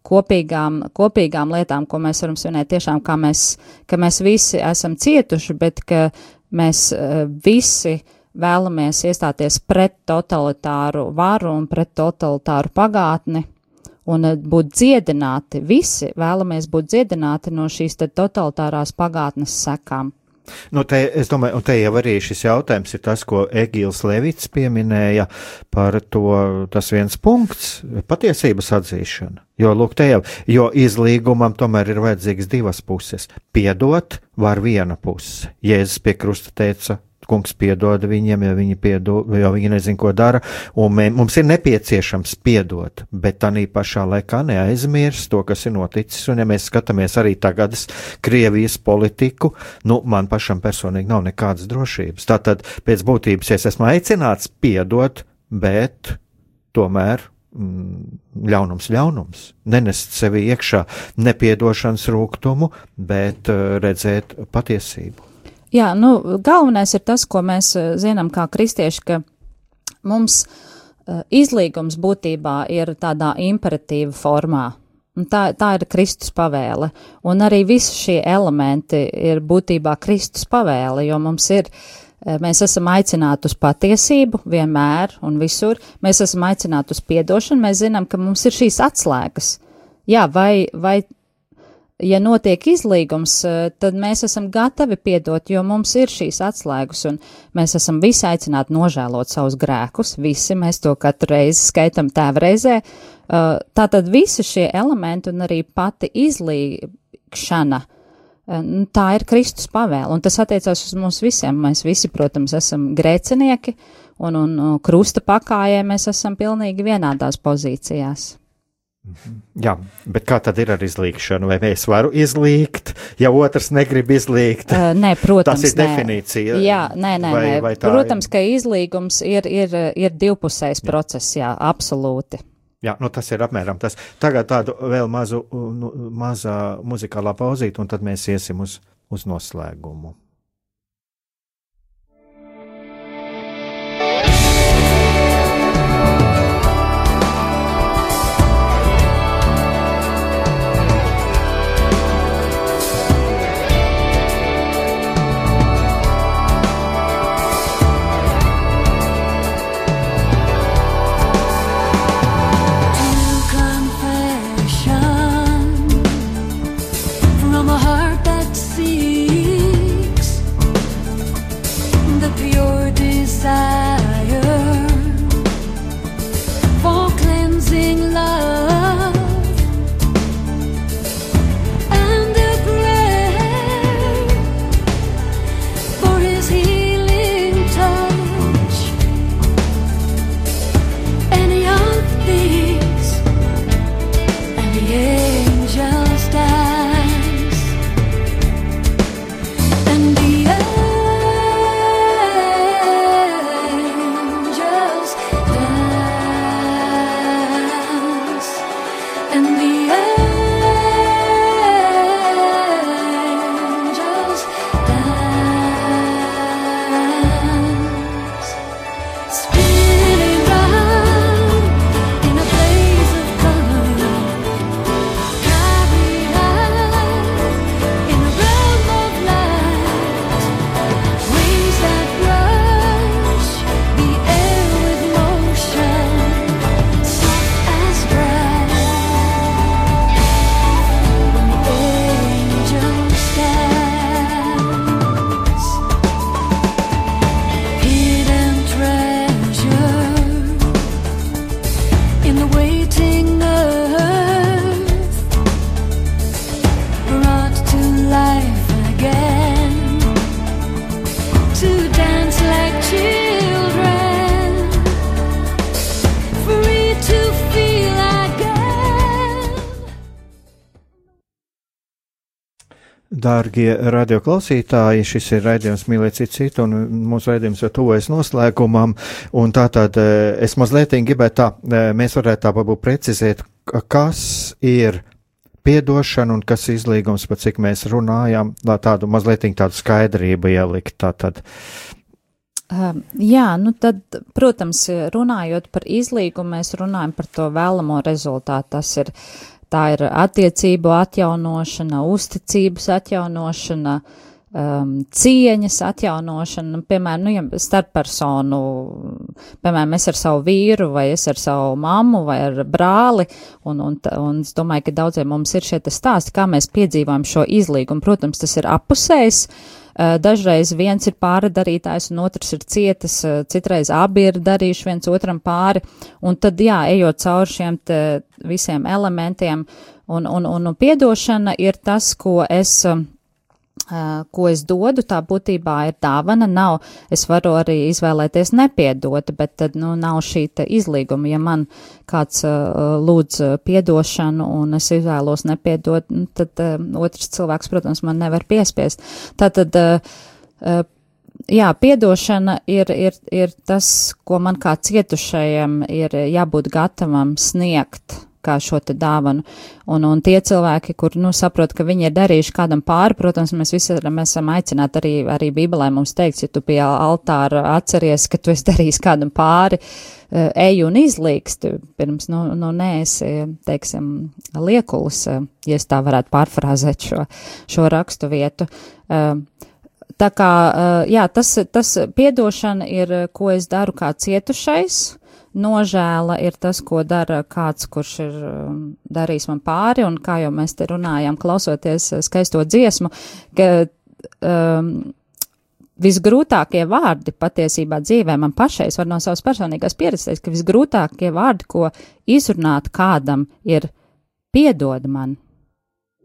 [SPEAKER 2] kopīgām, kopīgām lietām, ko mēs varam svinēt tiešām, kā mēs, ka mēs visi esam cietuši, bet ka mēs uh, visi vēlamies iestāties pret totalitāru varu un pret totalitāru pagātni un uh, būt dziedināti, visi vēlamies būt dziedināti no šīs totalitārās pagātnes sekām.
[SPEAKER 1] Nu, te, es domāju, un te jau arī šis jautājums ir tas, ko Egīls Levits pieminēja par to, tas viens punkts - patiesības atzīšana. Jo, lūk, te jau, jo izlīgumam tomēr ir vajadzīgas divas puses. Piedot var viena puse. Jēzus pie krusta teica, kungs piedod viņiem, ja viņi, piedod, jo viņi nezin, ko dara, un mē, mums ir nepieciešams piedot, bet tā pašā laikā neaizmirst to, kas ir noticis, un ja mēs skatāmies arī tagadas Krievijas politiku, nu, man pašam personīgi nav nekādas drošības. Tātad, pēc būtības, es esmu aicināts piedot, bet tomēr mm, ļaunums, ļaunums. Nenest sevi iekšā nepiedošanas rūkumu, bet uh, redzēt patiesību.
[SPEAKER 2] Jā, nu, galvenais ir tas, ko mēs eh, zinām kā kristieši, ka mums uh, izlīgums būtībā ir tādā imperatīva formā. Tā, tā ir Kristus pavēle. Un arī visi šie elementi ir būtībā Kristus pavēle, jo mums ir, eh, mēs esam aicināti uz patiesību vienmēr un visur. Mēs esam aicināti uz piedošanu, mēs zinām, ka mums ir šīs atslēgas. Jā, vai, vai ja notiek izlīgums, eh, tad mēs esam gatavi piedot, jo mums ir šīs atslēgas, un mēs esam visi aicināti nožēlot savus grēkus. Visi mēs to katru reizi skaitam tēvreizē. Uh, tātad visi šie elementi un arī pati izlīgšana, uh, nu, tā ir Kristus pavēle, un tas attiecās uz mums visiem. Mēs visi, protams, esam grēcinieki, un, un krusta pakājē mēs esam pilnīgi vienādās pozīcijās.
[SPEAKER 3] Jā, bet kā tad ir ar izlīgšanu? Vai es varu izlīgt, ja otrs negrib izlīgt?
[SPEAKER 2] Uh, nē, protams,
[SPEAKER 3] tas ir
[SPEAKER 2] nē.
[SPEAKER 3] definīcija.
[SPEAKER 2] Jā, nē, nē,
[SPEAKER 3] vai,
[SPEAKER 2] nē.
[SPEAKER 3] vai
[SPEAKER 2] protams, ka izlīgums ir, ir, ir divpusējs process, jā, absolūti.
[SPEAKER 3] Jā, nu tas ir apmēram tas. Tagad tādu vēl mazu, nu, mazā muzikālā pauzīte, un tad mēs iesim uz, uz noslēgumu. Dārgie radioklausītāji, šis ir raidījums Mīlēt citu citu, un mūsu raidījums jau tuvojas noslēgumam, un tātad eh, es mazliet gribētu tā, eh, mēs varētu tā varbūt precizēt, ka- kas ir piedošana un kas ir izlīgums, par cik mēs runājam, lai tādu mazliet tādu skaidrību ielikt, tātad.
[SPEAKER 2] Um, jā, nu tad, protams, runājot par izlīgumu, mēs runājam par to vēlamo rezultātu. Tas ir, tā ir attiecību atjaunošana, uzticības atjaunošana, um, cieņas atjaunošana, piemēram, nu, ja starppersonu, piemēram, es ar savu vīru, vai es ar savu mammu, vai ar brāli, un, un, un es domāju, ka daudziem mums ir šie stāsti, kā mēs piedzīvojam šo izlīgumu. Protams, tas ir apusējs. Uh, Dažreiz viens ir pārdarītājs, un otrs ir cietis, uh, citreiz abi ir darījuši viens otram pāri, un tad, jā, ejot cauri šiem visiem elementiem, un, un, un, piedošana ir tas, ko es um, ko es dodu, tā būtībā ir dāvana. Nav, es varu arī izvēlēties nepiedot, bet tad nu, nav šī izlīguma. Ja man kāds uh, lūdz piedošanu un es izvēlos nepiedot, nu, tad uh, otrs cilvēks, protams, man nevar piespiest. Tātad, uh, jā, piedošana ir, ir, ir tas, ko man kā cietušajam ir jābūt gatavam sniegt kā šo te dāvanu. Un, un tie cilvēki, kur, nu, saprot, ka viņi ir darījuši kādam pāri, protams, mēs visi mēs esam aicināti arī, arī Bībelē mums teikt, ja tu pie altāra atceries, ka tu esi darījis kādam pāri, uh, ej un izlīksti, pirms, nu, nu neesi, teiksim, liekulis, uh, ja es tā varētu pārfrāzēt šo, šo rakstu vietu. Tā kā, jā, tas, tas piedošana ir, ko es daru kā cietušais, nožēla ir tas, ko dara kāds, kurš ir darījis man pāri, un kā jau mēs te runājām, klausoties skaisto dziesmu, ka um, visgrūtākie vārdi patiesībā dzīvē man pašais var no savas personīgās pieredzes, ka visgrūtākie vārdi, ko izrunāt kādam, ir piedod man.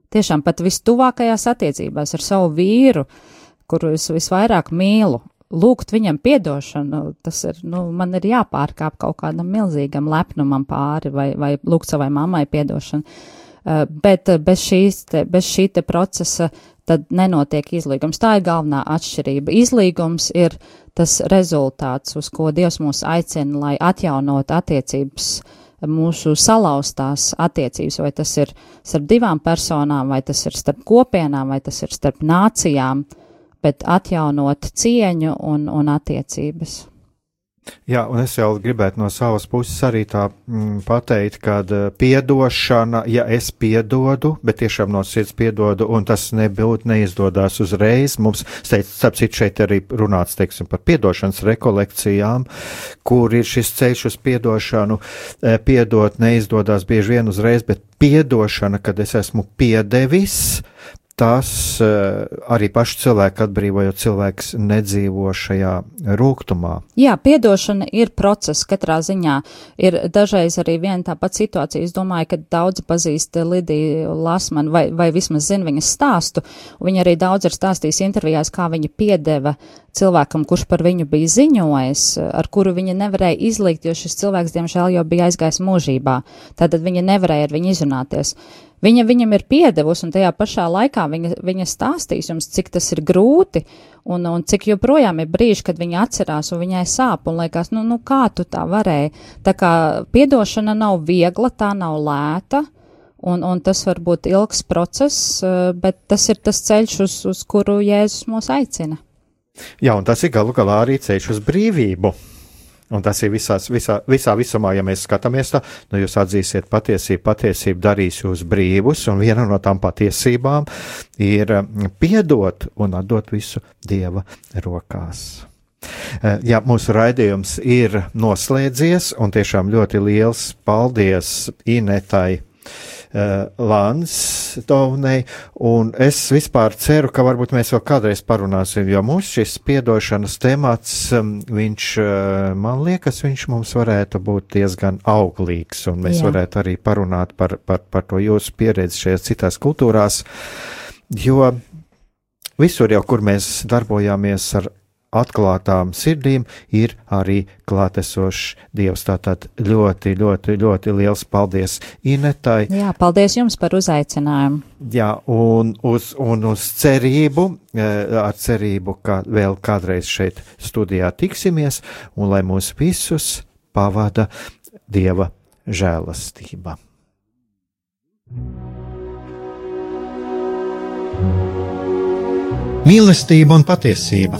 [SPEAKER 2] Tiešām pat vistuvākajās attiecībās ar savu vīru, uh, kuru es visvairāk mīlu, lūgt viņam piedošanu, tas ir, nu, man ir jāpārkāp kaut kādam milzīgam lepnumam pāri vai, vai lūgt savai mammai piedošanu. Uh, bet uh, bez, šīs te, bez šī te procesa tad nenotiek izlīgums. Tā ir galvenā atšķirība. Izlīgums ir tas rezultāts, uz ko Dievs mūs aicina, lai atjaunot attiecības, mūsu salauztās attiecības, vai tas ir starp divām personām, vai tas ir starp kopienām, vai tas ir starp nācijām. Uh, bet atjaunot cieņu un, un attiecības.
[SPEAKER 1] Jā, un es jau gribētu no savas puses arī tā mm, pateikt, ka uh, piedošana, ja es piedodu, bet tiešām no sirds piedodu, un tas nebūtu neizdodas uzreiz, mums, starp citu, šeit arī runāts, teiksim, par piedošanas rekolekcijām, kur ir šis ceļš uz piedošanu, piedot neizdodas bieži vien uzreiz, bet piedošana, kad es esmu piedevis, tas uh, arī pašu cilvēku atbrīvo, jo cilvēks nedzīvo šajā rūkumā.
[SPEAKER 2] Jā, piedošana ir process katrā ziņā. Ir dažreiz arī viena tā pati situācija. Es domāju, ka daudzi pazīst Lidiju Lasmanu vai, vai vismaz zina viņas stāstu. Viņa arī daudz ir stāstījis intervijās, kā viņa piedeva cilvēkam, kurš par viņu bija ziņojis, ar kuru viņa nevarēja izlikt, jo šis cilvēks, diemžēl, jau bija aizgājis mūžībā. Tātad viņa nevarēja ar viņu izrunāties. Viņa viņam ir piedevusi, un tajā pašā laikā viņa, viņa stāstīs jums, cik tas ir grūti, un, un cik joprojām ir brīži, kad viņa atcerās, un viņai sāp, un liekas, nu, nu kā tu tā varēji. Tā kā piedošana nav viegla, tā nav lēta, un, un tas var būt ilgs process, eh, bet tas ir tas ceļš, uz, uz kuru Jēzus mūs aicina.
[SPEAKER 1] Jā, un tas ir galu galā arī ceļš uz brīvību. Un tas ir visās, visā, visā visumā, ja mēs skatāmies tā, nu jūs atzīsiet patiesību, patiesību darīs jūs brīvus, un viena no tām patiesībām ir piedot un atdot visu Dieva rokās. Eh, jā, mūsu raidījums ir noslēdzies, un tiešām ļoti liels paldies Inetai uh, Lansdovnei, un es vispār ceru, ka varbūt mēs vēl kādreiz parunāsim, jo mums šis piedošanas temats, um, viņš, uh, man liekas, viņš mums varētu būt diezgan auglīgs, un mēs Jā. varētu arī parunāt par, par, par to jūsu pieredzi šajās citās kultūrās, jo visur jau, kur mēs darbojāmies ar atklātām sirdīm ir arī klātesošs Dievs. Tātad ļoti, ļoti, ļoti liels paldies Inetai.
[SPEAKER 2] Jā, paldies jums par uzaicinājumu.
[SPEAKER 1] Jā, un uz, un uz cerību, eh, ar cerību, ka vēl kādreiz šeit studijā tiksimies, un lai mūs visus pavada Dieva žēlastība.
[SPEAKER 4] Mīlestība un patiesība